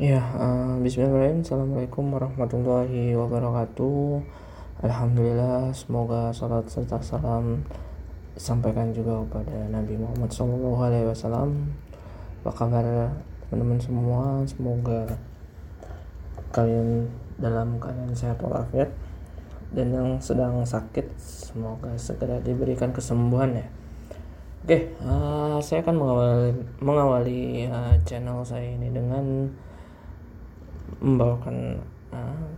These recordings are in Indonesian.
Ya, uh, Bismillahirrahmanirrahim. Assalamualaikum warahmatullahi wabarakatuh. Alhamdulillah, semoga salat serta salam sampaikan juga kepada Nabi Muhammad SAW. Apa kabar teman-teman semua? Semoga kalian dalam keadaan sehat walafiat dan yang sedang sakit semoga segera diberikan kesembuhan ya. Oke, uh, saya akan mengawali, mengawali uh, channel saya ini dengan membawakan uh,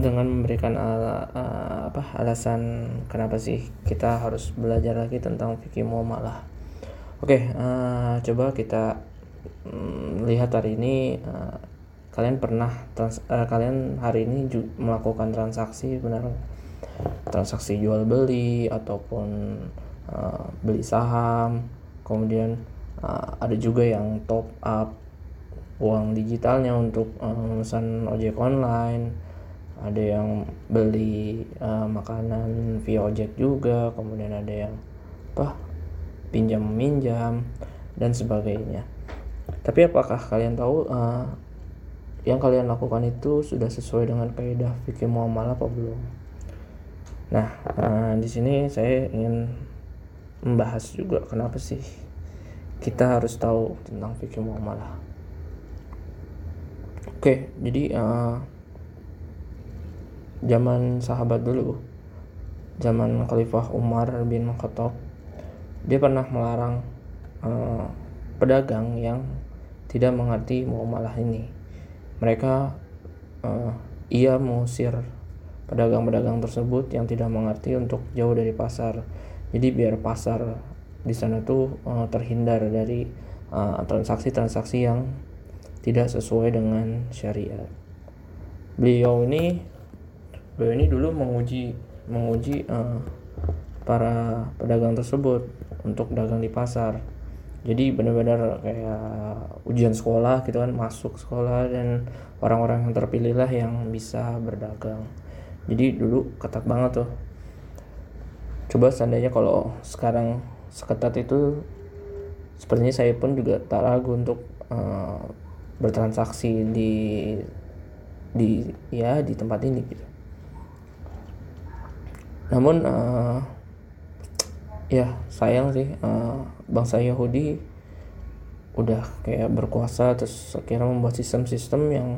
dengan memberikan uh, uh, apa alasan kenapa sih kita harus belajar lagi tentang fikih muamalah. Oke, uh, coba kita um, lihat hari ini uh, kalian pernah trans, uh, kalian hari ini melakukan transaksi benar transaksi jual beli ataupun uh, beli saham kemudian uh, ada juga yang top up uang digitalnya untuk uh, memesan ojek online. Ada yang beli uh, makanan via ojek juga kemudian ada yang apa pinjam meminjam dan sebagainya. Tapi apakah kalian tahu uh, yang kalian lakukan itu sudah sesuai dengan kaidah fikih muamalah apa belum? Nah uh, di sini saya ingin membahas juga kenapa sih kita harus tahu tentang fikih muamalah Oke, jadi uh, zaman sahabat dulu, zaman Khalifah Umar bin Khattab, dia pernah melarang uh, pedagang yang tidak mengerti muamalah ini. Mereka uh, ia mengusir pedagang-pedagang tersebut yang tidak mengerti untuk jauh dari pasar. Jadi biar pasar di sana tuh uh, terhindar dari transaksi-transaksi uh, yang tidak sesuai dengan syariat. Beliau ini beliau ini dulu menguji menguji uh, para pedagang tersebut untuk dagang di pasar. Jadi benar-benar kayak ujian sekolah gitu kan masuk sekolah dan orang-orang yang terpilih lah yang bisa berdagang. Jadi dulu ketat banget tuh. Coba seandainya kalau sekarang seketat itu sepertinya saya pun juga tak ragu untuk uh, bertransaksi di di ya di tempat ini gitu. Namun uh, ya sayang sih uh, bangsa Yahudi udah kayak berkuasa terus akhirnya membuat sistem-sistem yang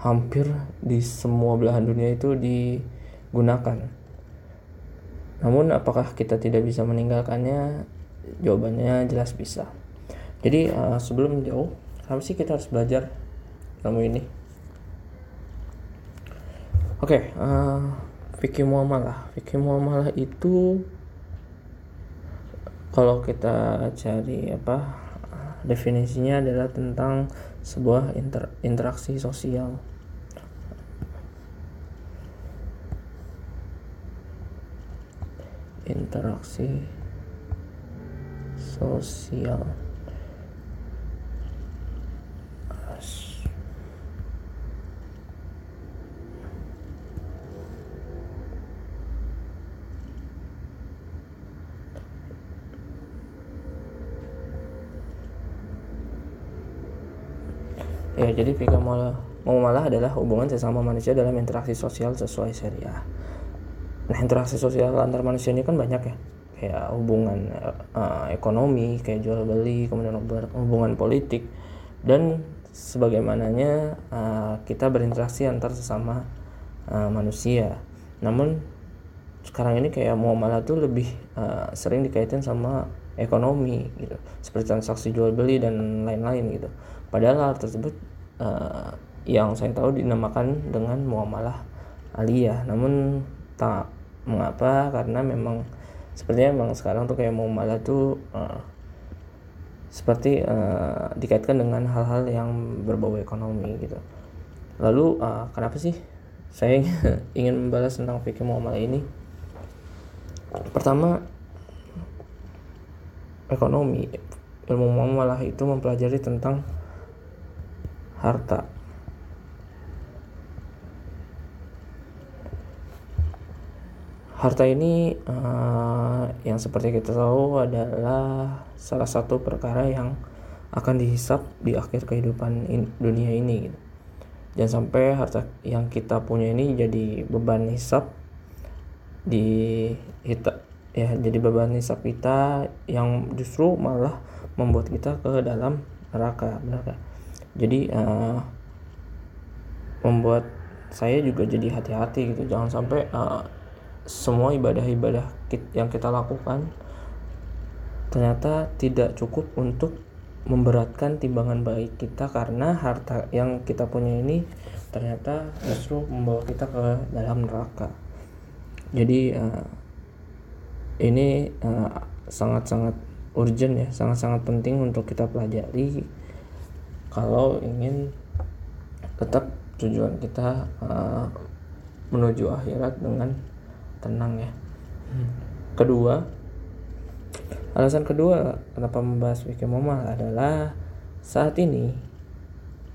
hampir di semua belahan dunia itu digunakan. Namun apakah kita tidak bisa meninggalkannya? Jawabannya jelas bisa. Jadi uh, sebelum jauh Kenapa sih kita harus belajar ilmu ini? Oke, okay, uh, eh, fikih muamalah. Fikih muamalah itu kalau kita cari apa definisinya adalah tentang sebuah inter, interaksi sosial. Interaksi sosial. Ya, jadi fikih muamalah adalah hubungan sesama manusia dalam interaksi sosial sesuai syariah. Nah, interaksi sosial antar manusia ini kan banyak ya. Kayak hubungan uh, ekonomi, kayak jual beli, kemudian hubungan politik dan sebagaimananya uh, kita berinteraksi antar sesama uh, manusia. Namun sekarang ini kayak muamalah tuh lebih uh, sering dikaitkan sama ekonomi gitu seperti transaksi jual beli dan lain-lain gitu padahal hal tersebut uh, yang saya tahu dinamakan dengan muamalah aliyah. Namun tak mengapa karena memang sepertinya memang sekarang tuh kayak muamalah tuh uh, seperti uh, dikaitkan dengan hal-hal yang berbau ekonomi gitu. Lalu uh, kenapa sih saya ingin membalas tentang fikih muamalah ini? Pertama ekonomi. Ilmu muamalah itu mempelajari tentang harta harta ini uh, yang seperti kita tahu adalah salah satu perkara yang akan dihisap di akhir kehidupan in, dunia ini gitu. Jangan sampai harta yang kita punya ini jadi beban hisap di kita ya jadi beban hisap kita yang justru malah membuat kita ke dalam neraka benar jadi uh, membuat saya juga jadi hati-hati gitu. Jangan sampai uh, semua ibadah-ibadah yang kita lakukan ternyata tidak cukup untuk memberatkan timbangan baik kita karena harta yang kita punya ini ternyata justru membawa kita ke dalam neraka. Jadi uh, ini sangat-sangat uh, urgent ya sangat-sangat penting untuk kita pelajari kalau ingin tetap tujuan kita uh, menuju akhirat dengan tenang ya. Kedua alasan kedua kenapa membahas fikih momal adalah saat ini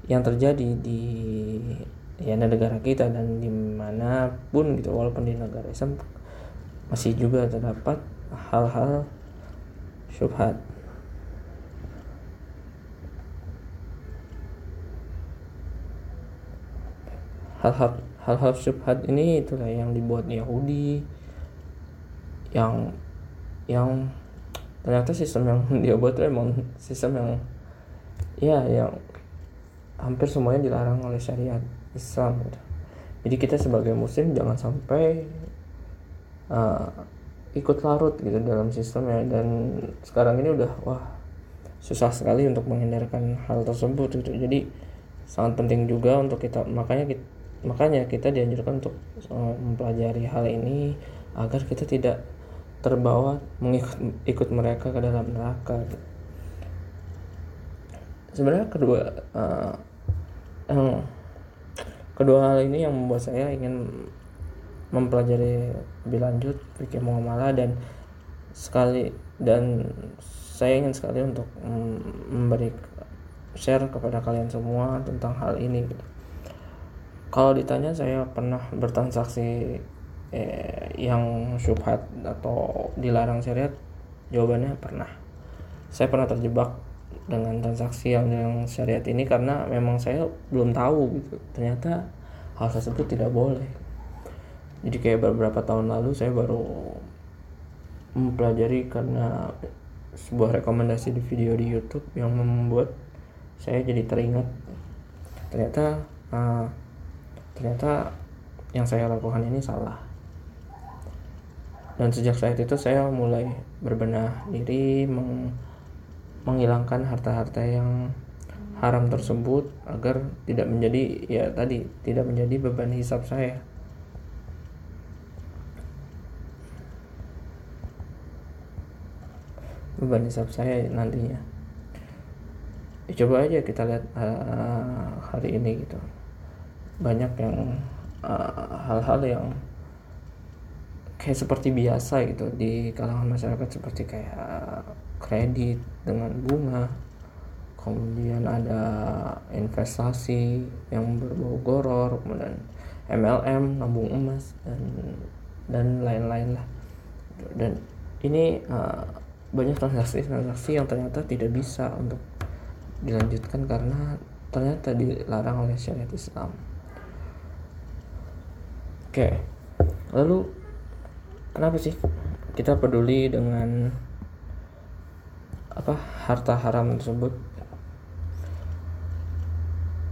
yang terjadi di ya negara kita dan di mana pun gitu walaupun di negara Islam masih juga terdapat hal-hal syubhat hal-hal hal-hal syubhat ini itulah yang dibuat Yahudi yang yang ternyata sistem yang dia buat itu emang sistem yang ya yang hampir semuanya dilarang oleh syariat Islam gitu. jadi kita sebagai muslim jangan sampai uh, ikut larut gitu dalam sistemnya dan sekarang ini udah wah susah sekali untuk menghindarkan hal tersebut gitu jadi sangat penting juga untuk kita makanya kita, makanya kita dianjurkan untuk uh, mempelajari hal ini agar kita tidak terbawa mengikut ikut mereka ke dalam neraka gitu. sebenarnya kedua uh, yang kedua hal ini yang membuat saya ingin mempelajari lebih lanjut fikih muamalah dan sekali dan saya ingin sekali untuk memberi share kepada kalian semua tentang hal ini gitu. Kalau ditanya saya pernah bertransaksi eh, yang syubhat atau dilarang syariat, jawabannya pernah. Saya pernah terjebak dengan transaksi yang yang syariat ini karena memang saya belum tahu gitu. Ternyata hal tersebut tidak boleh. Jadi kayak beberapa tahun lalu saya baru mempelajari karena sebuah rekomendasi di video di YouTube yang membuat saya jadi teringat. Ternyata uh, ternyata yang saya lakukan ini salah. Dan sejak saat itu saya mulai berbenah diri meng menghilangkan harta-harta yang haram tersebut agar tidak menjadi ya tadi tidak menjadi beban hisap saya. Beban hisap saya nantinya. Ya, coba aja kita lihat uh, hari ini gitu banyak yang eh, hal-hal uh, yang kayak seperti biasa gitu di kalangan masyarakat seperti kayak kredit dengan bunga kemudian ada investasi yang berbau goror kemudian MLM nabung emas dan dan lain-lain lah dan ini uh, banyak transaksi-transaksi yang ternyata tidak bisa untuk dilanjutkan karena ternyata dilarang oleh syariat Islam. Oke, lalu kenapa sih kita peduli dengan apa harta haram tersebut?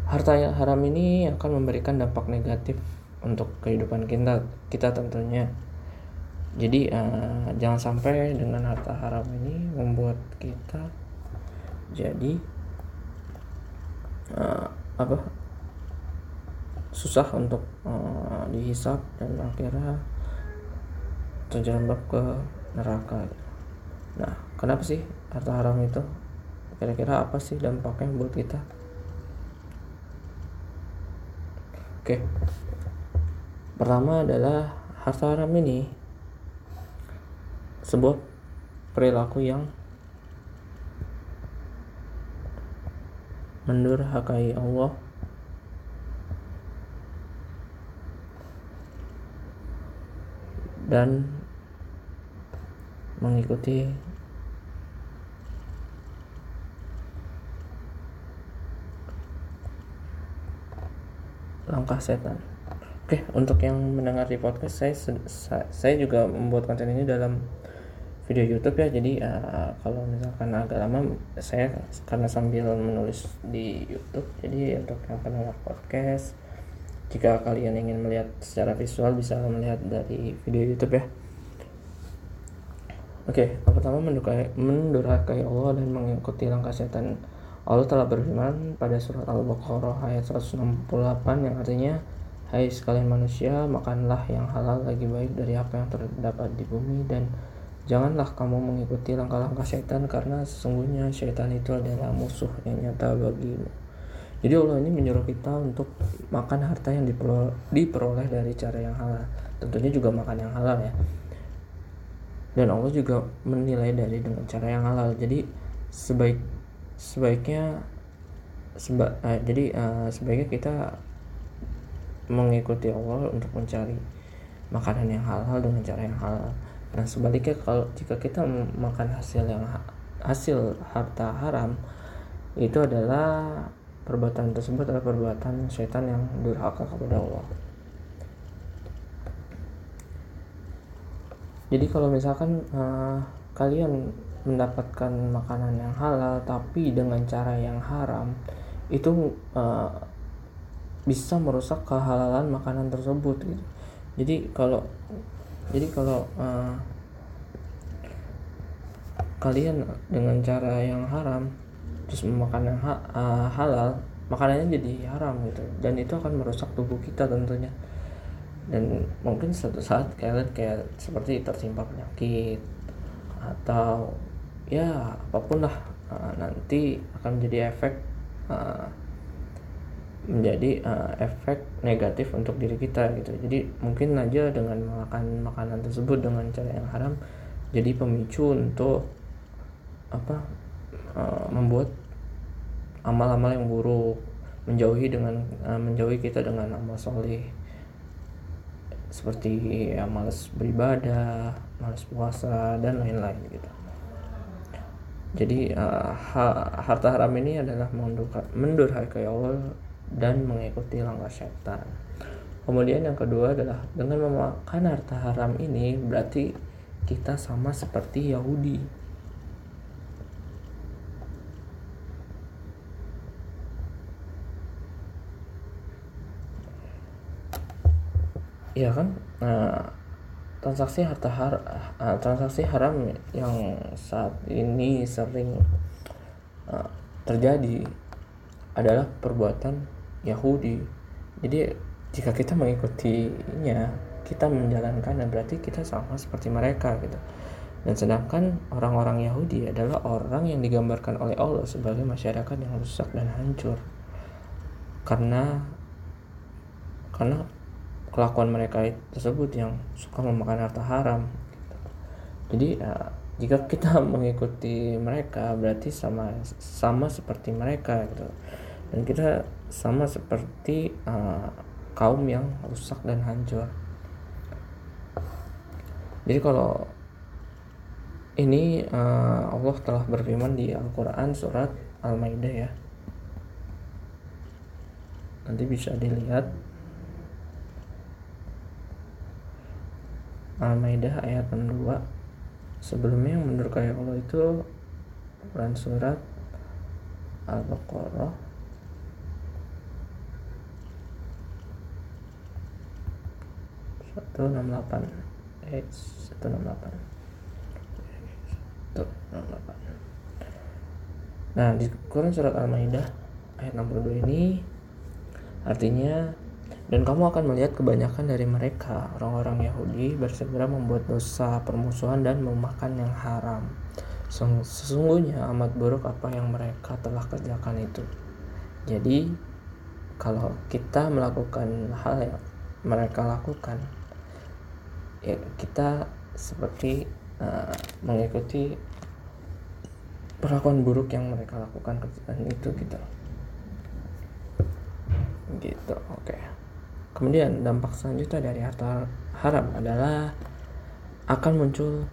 Harta haram ini akan memberikan dampak negatif untuk kehidupan kita kita tentunya. Jadi uh, jangan sampai dengan harta haram ini membuat kita jadi uh, apa susah untuk uh, dihisap dan akhirnya terjerembab ke neraka. Nah kenapa sih harta haram itu? Kira-kira apa sih dampaknya buat kita? Oke. Pertama adalah harta haram ini sebuah perilaku yang mendurhakai Allah dan mengikuti langkah setan. Oke, untuk yang mendengar di podcast saya saya juga membuat konten ini dalam video YouTube ya. Jadi uh, kalau misalkan agak lama saya karena sambil menulis di YouTube. Jadi untuk yang pendengar podcast jika kalian ingin melihat secara visual bisa melihat dari video YouTube ya Oke, okay, pertama mendurhakai, mendurhakai Allah dan mengikuti langkah setan. Allah telah berfirman pada surat Al-Baqarah ayat 168 yang artinya Hai sekalian manusia, makanlah yang halal lagi baik dari apa yang terdapat di bumi dan Janganlah kamu mengikuti langkah-langkah setan karena sesungguhnya setan itu adalah musuh yang nyata bagimu. Jadi Allah ini menyuruh kita untuk makan harta yang diperoleh dari cara yang halal. Tentunya juga makan yang halal ya. Dan Allah juga menilai dari dengan cara yang halal. Jadi sebaik sebaiknya seba, eh, jadi uh, sebaiknya kita mengikuti Allah untuk mencari makanan yang halal dengan cara yang halal Nah sebaliknya kalau jika kita makan hasil yang hasil harta haram itu adalah perbuatan tersebut adalah perbuatan setan yang durhaka kepada Allah. Jadi kalau misalkan uh, kalian mendapatkan makanan yang halal tapi dengan cara yang haram itu uh, bisa merusak kehalalan makanan tersebut gitu. Jadi kalau jadi kalau uh, kalian dengan cara yang haram terus memakan yang ha uh, halal makanannya jadi haram gitu. Dan itu akan merusak tubuh kita tentunya. Dan mungkin suatu saat kalian kayak seperti tertimpa penyakit atau ya apa pun lah uh, nanti akan menjadi efek uh, menjadi uh, efek negatif untuk diri kita gitu. Jadi mungkin aja dengan makan makanan tersebut dengan cara yang haram jadi pemicu untuk apa uh, membuat amal-amal yang buruk menjauhi dengan uh, menjauhi kita dengan amal soleh seperti ya malas beribadah malas puasa dan lain-lain gitu jadi uh, ha harta haram ini adalah mendurhakai Allah dan mengikuti langkah setan. Kemudian yang kedua adalah dengan memakan harta haram ini berarti kita sama seperti Yahudi. Iya kan? Nah, transaksi harta har uh, transaksi haram yang saat ini sering uh, terjadi adalah perbuatan Yahudi. Jadi jika kita mengikutinya kita menjalankan berarti kita sama seperti mereka gitu. Dan sedangkan orang-orang Yahudi adalah orang yang digambarkan oleh Allah sebagai masyarakat yang rusak dan hancur. Karena karena kelakuan mereka tersebut yang suka memakan harta haram. Jadi ya, jika kita mengikuti mereka berarti sama sama seperti mereka gitu. Dan kita sama seperti uh, kaum yang rusak dan hancur. Jadi kalau ini uh, Allah telah berfirman di Al-Quran surat Al-Maidah ya. Nanti bisa dilihat Al-Maidah ayat 62 sebelumnya yang menurut Allah itu Quran surat Al-Baqarah. 168 eh 168 168 nah di Quran surat Al-Maidah ayat 62 ini artinya dan kamu akan melihat kebanyakan dari mereka orang-orang Yahudi bersegera membuat dosa permusuhan dan memakan yang haram. Sesungguhnya amat buruk apa yang mereka telah kerjakan itu. Jadi kalau kita melakukan hal yang mereka lakukan ya kita seperti uh, mengikuti perlakuan buruk yang mereka lakukan ketika itu gitu gitu oke okay. kemudian dampak selanjutnya dari harta haram adalah akan muncul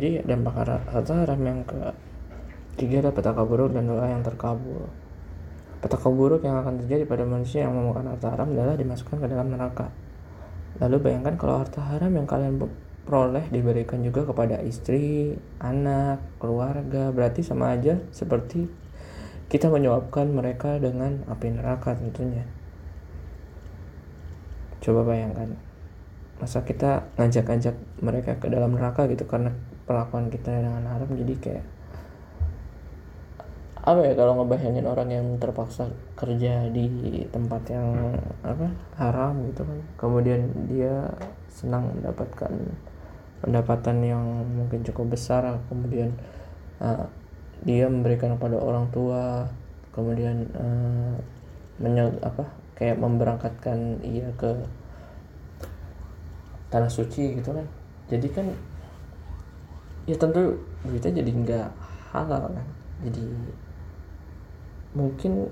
jadi dampak harta haram yang ke tiga ada petaka buruk dan doa yang terkabul. Petaka buruk yang akan terjadi pada manusia yang memakan harta haram adalah dimasukkan ke dalam neraka. Lalu bayangkan kalau harta haram yang kalian peroleh diberikan juga kepada istri, anak, keluarga berarti sama aja seperti kita menyuapkan mereka dengan api neraka tentunya. Coba bayangkan masa kita ngajak-ngajak mereka ke dalam neraka gitu karena perlakuan kita dengan haram jadi kayak apa ya kalau ngebayangin orang yang terpaksa kerja di tempat yang apa haram gitu kan. Kemudian dia senang mendapatkan pendapatan yang mungkin cukup besar kemudian uh, dia memberikan kepada orang tua kemudian uh, menyel, apa kayak memberangkatkan ia ke tanah suci gitu kan. Jadi kan ya tentu duitnya jadi nggak halal kan. Jadi mungkin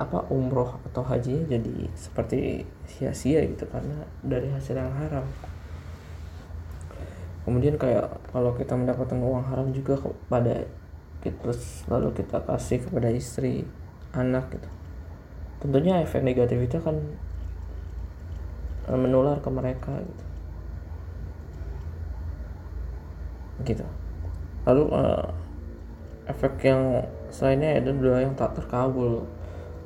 apa umroh atau haji jadi seperti sia-sia gitu karena dari hasil yang haram. Kemudian kayak kalau kita mendapatkan uang haram juga kepada terus lalu kita kasih kepada istri anak gitu. Tentunya efek negatif itu kan menular ke mereka gitu gitu lalu uh, efek yang selainnya ada doa yang tak terkabul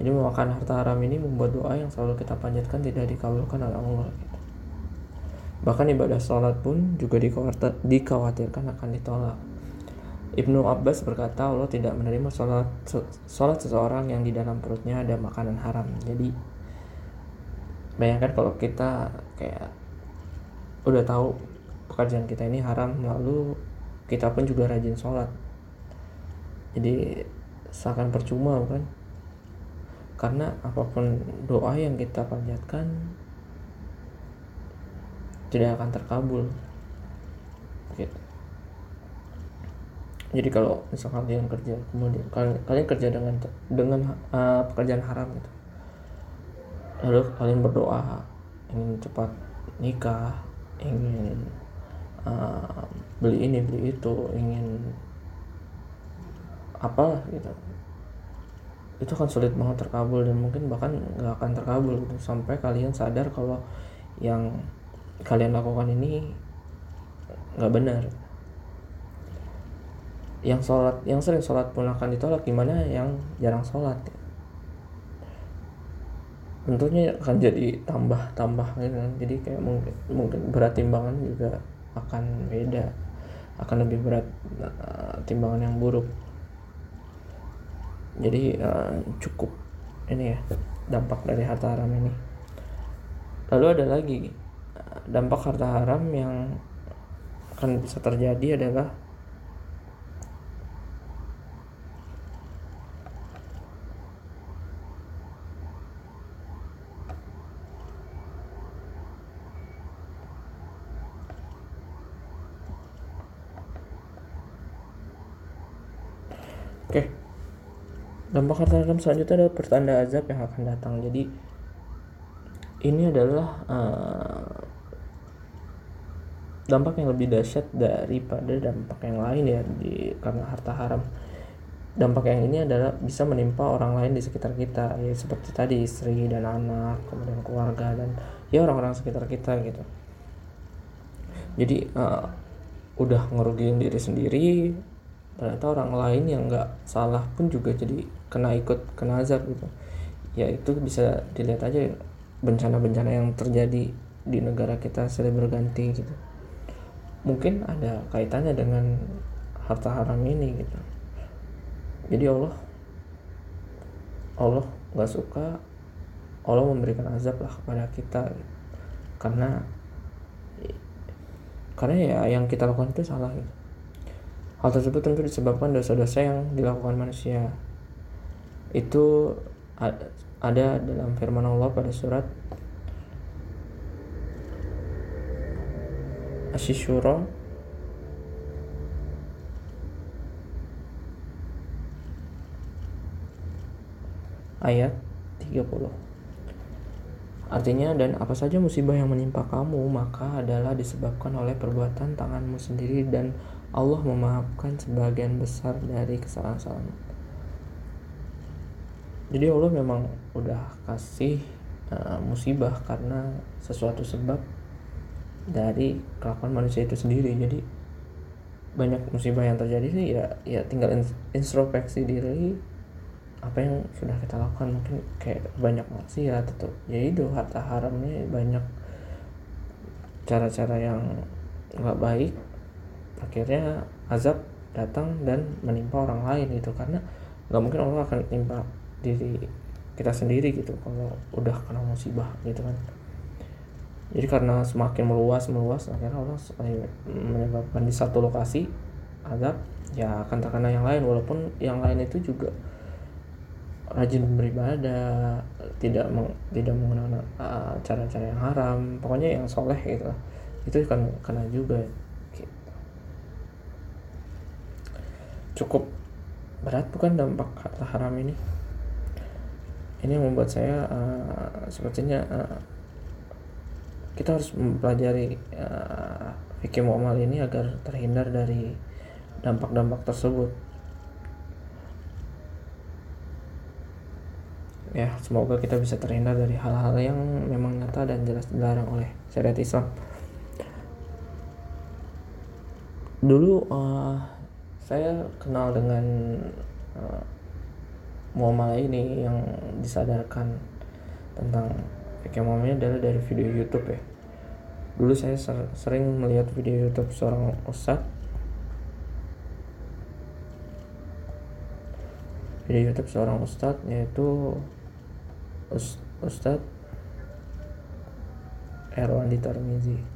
jadi memakan harta haram ini membuat doa yang selalu kita panjatkan tidak dikabulkan oleh Allah gitu. bahkan ibadah sholat pun juga dikhawatirkan akan ditolak Ibnu Abbas berkata Allah tidak menerima sholat, sholat seseorang yang di dalam perutnya ada makanan haram. Jadi bayangkan kalau kita kayak udah tahu pekerjaan kita ini haram lalu kita pun juga rajin sholat. Jadi seakan percuma kan? Karena apa pun doa yang kita panjatkan tidak akan terkabul. Gitu jadi kalau misal kalian kerja kemudian kalian, kalian kerja dengan dengan uh, pekerjaan haram gitu lalu kalian berdoa ingin cepat nikah ingin uh, beli ini beli itu ingin apa gitu. Itu kan sulit banget terkabul dan mungkin bahkan nggak akan terkabul gitu. Sampai kalian sadar kalau yang kalian lakukan ini nggak benar. Yang sholat yang sering sholat pun akan ditolak gimana yang jarang sholat? Tentunya akan jadi tambah tambah gitu kan. Jadi kayak mungkin mungkin berat timbangan juga akan beda akan lebih berat uh, timbangan yang buruk. Jadi uh, cukup ini ya dampak dari harta haram ini. Lalu ada lagi dampak harta haram yang akan bisa terjadi adalah Oke. Dampak harta haram selanjutnya adalah pertanda azab yang akan datang. Jadi ini adalah uh, dampak yang lebih dahsyat daripada dampak yang lain ya di karena harta haram. Dampak yang ini adalah bisa menimpa orang lain di sekitar kita, ya seperti tadi istri dan anak, kemudian keluarga dan ya orang-orang sekitar kita gitu. Jadi uh, udah ngerugiin diri sendiri, ternyata orang lain yang nggak salah pun juga jadi kena ikut kena azab gitu. Ya itu bisa dilihat aja bencana-bencana yang terjadi di negara kita sudah berganti gitu. Mungkin ada kaitannya dengan harta haram ini gitu. Jadi Allah Allah nggak suka Allah memberikan azab lah kepada kita. Karena karena ya yang kita lakukan itu salah gitu Hal tersebut tentu disebabkan dosa-dosa yang dilakukan manusia. Itu ada dalam firman Allah pada surat Asyishura ayat 30 Artinya dan apa saja musibah yang menimpa kamu maka adalah disebabkan oleh perbuatan tanganmu sendiri dan Allah memaafkan sebagian besar dari kesalahan-kesalahan. Jadi Allah memang udah kasih uh, musibah karena sesuatu sebab dari kelakuan manusia itu sendiri. Jadi banyak musibah yang terjadi sih ya ya tinggal introspeksi diri apa yang sudah kita lakukan mungkin kayak banyak maksiat atau ya itu harta haramnya banyak cara-cara yang nggak baik akhirnya azab datang dan menimpa orang lain gitu. Karena nggak mungkin Allah akan menimpa diri kita sendiri gitu kalau udah kena musibah gitu kan. Jadi karena semakin meluas meluas akhirnya Allah menyebabkan di satu lokasi azab ya akan terkena yang lain. Walaupun yang lain itu juga rajin beribadah tidak meng, tidak menggunakan uh, cara-cara yang haram pokoknya yang soleh gitu itu kan kena juga. Cukup berat bukan dampak harta haram ini. Ini membuat saya uh, sepertinya uh, kita harus mempelajari uh, fikih muamal ini agar terhindar dari dampak-dampak tersebut. Ya semoga kita bisa terhindar dari hal-hal yang memang nyata dan jelas dilarang oleh syariat Islam. Dulu uh, saya kenal dengan uh, muamalah ini yang disadarkan tentang muamalah adalah dari video YouTube ya. Dulu saya ser sering melihat video YouTube seorang ustadz video YouTube seorang ustadz yaitu Ustadz Erwandi Tarmizi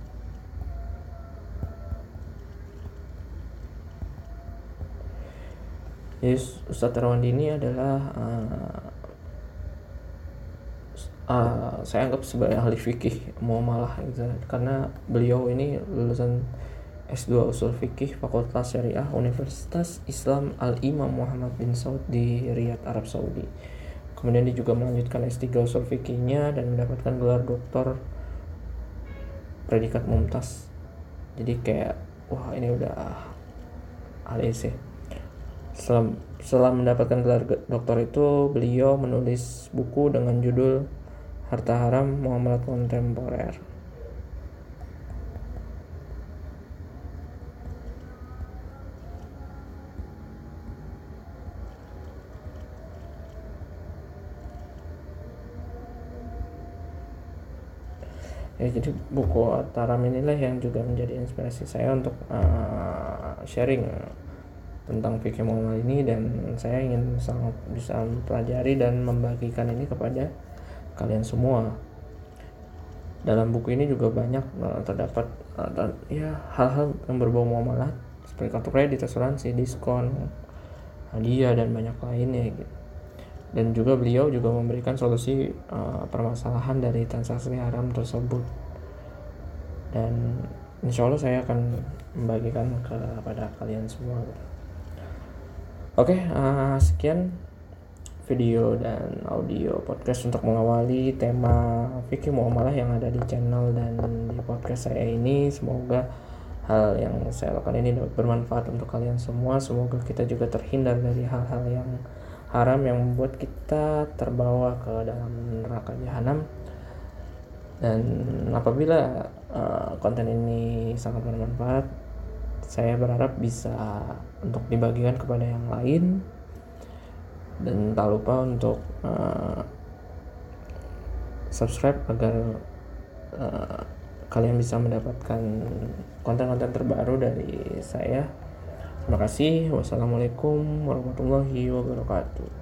Jadi Ustadz ini adalah uh, uh, saya anggap sebagai ahli fikih mau malah gitu. Karena beliau ini lulusan S2 Usul Fikih Fakultas Syariah Universitas Islam Al Imam Muhammad bin Saud di Riyadh Arab Saudi. Kemudian dia juga melanjutkan S3 usul fikihnya dan mendapatkan gelar doktor predikat mumtaz. Jadi kayak wah ini udah ahli sih setelah, setelah mendapatkan gelar doktor itu beliau menulis buku dengan judul Harta Haram Muamalat Kontemporer. Ya jadi buku Taram inilah yang juga menjadi inspirasi saya untuk uh, sharing tentang fikih muamalah ini dan saya ingin sangat bisa mempelajari dan membagikan ini kepada kalian semua. Dalam buku ini juga banyak uh, terdapat uh, ya hal-hal yang berbau muamalah seperti kartu kredit, asuransi, diskon, hadiah dan banyak lainnya gitu. Dan juga beliau juga memberikan solusi uh, permasalahan dari transaksi haram tersebut. Dan insya Allah saya akan membagikan kepada kalian semua oke okay, uh, sekian video dan audio podcast untuk mengawali tema fikih muamalah yang ada di channel dan di podcast saya ini. Semoga hal yang saya lakukan ini dapat bermanfaat untuk kalian semua. Semoga kita juga terhindar dari hal-hal yang haram yang membuat kita terbawa ke dalam neraka jahanam. Dan apabila uh, konten ini sangat bermanfaat saya berharap bisa untuk dibagikan kepada yang lain dan tak lupa untuk uh, subscribe agar uh, kalian bisa mendapatkan konten-konten terbaru dari saya Terima kasih. Wassalamualaikum warahmatullahi wabarakatuh.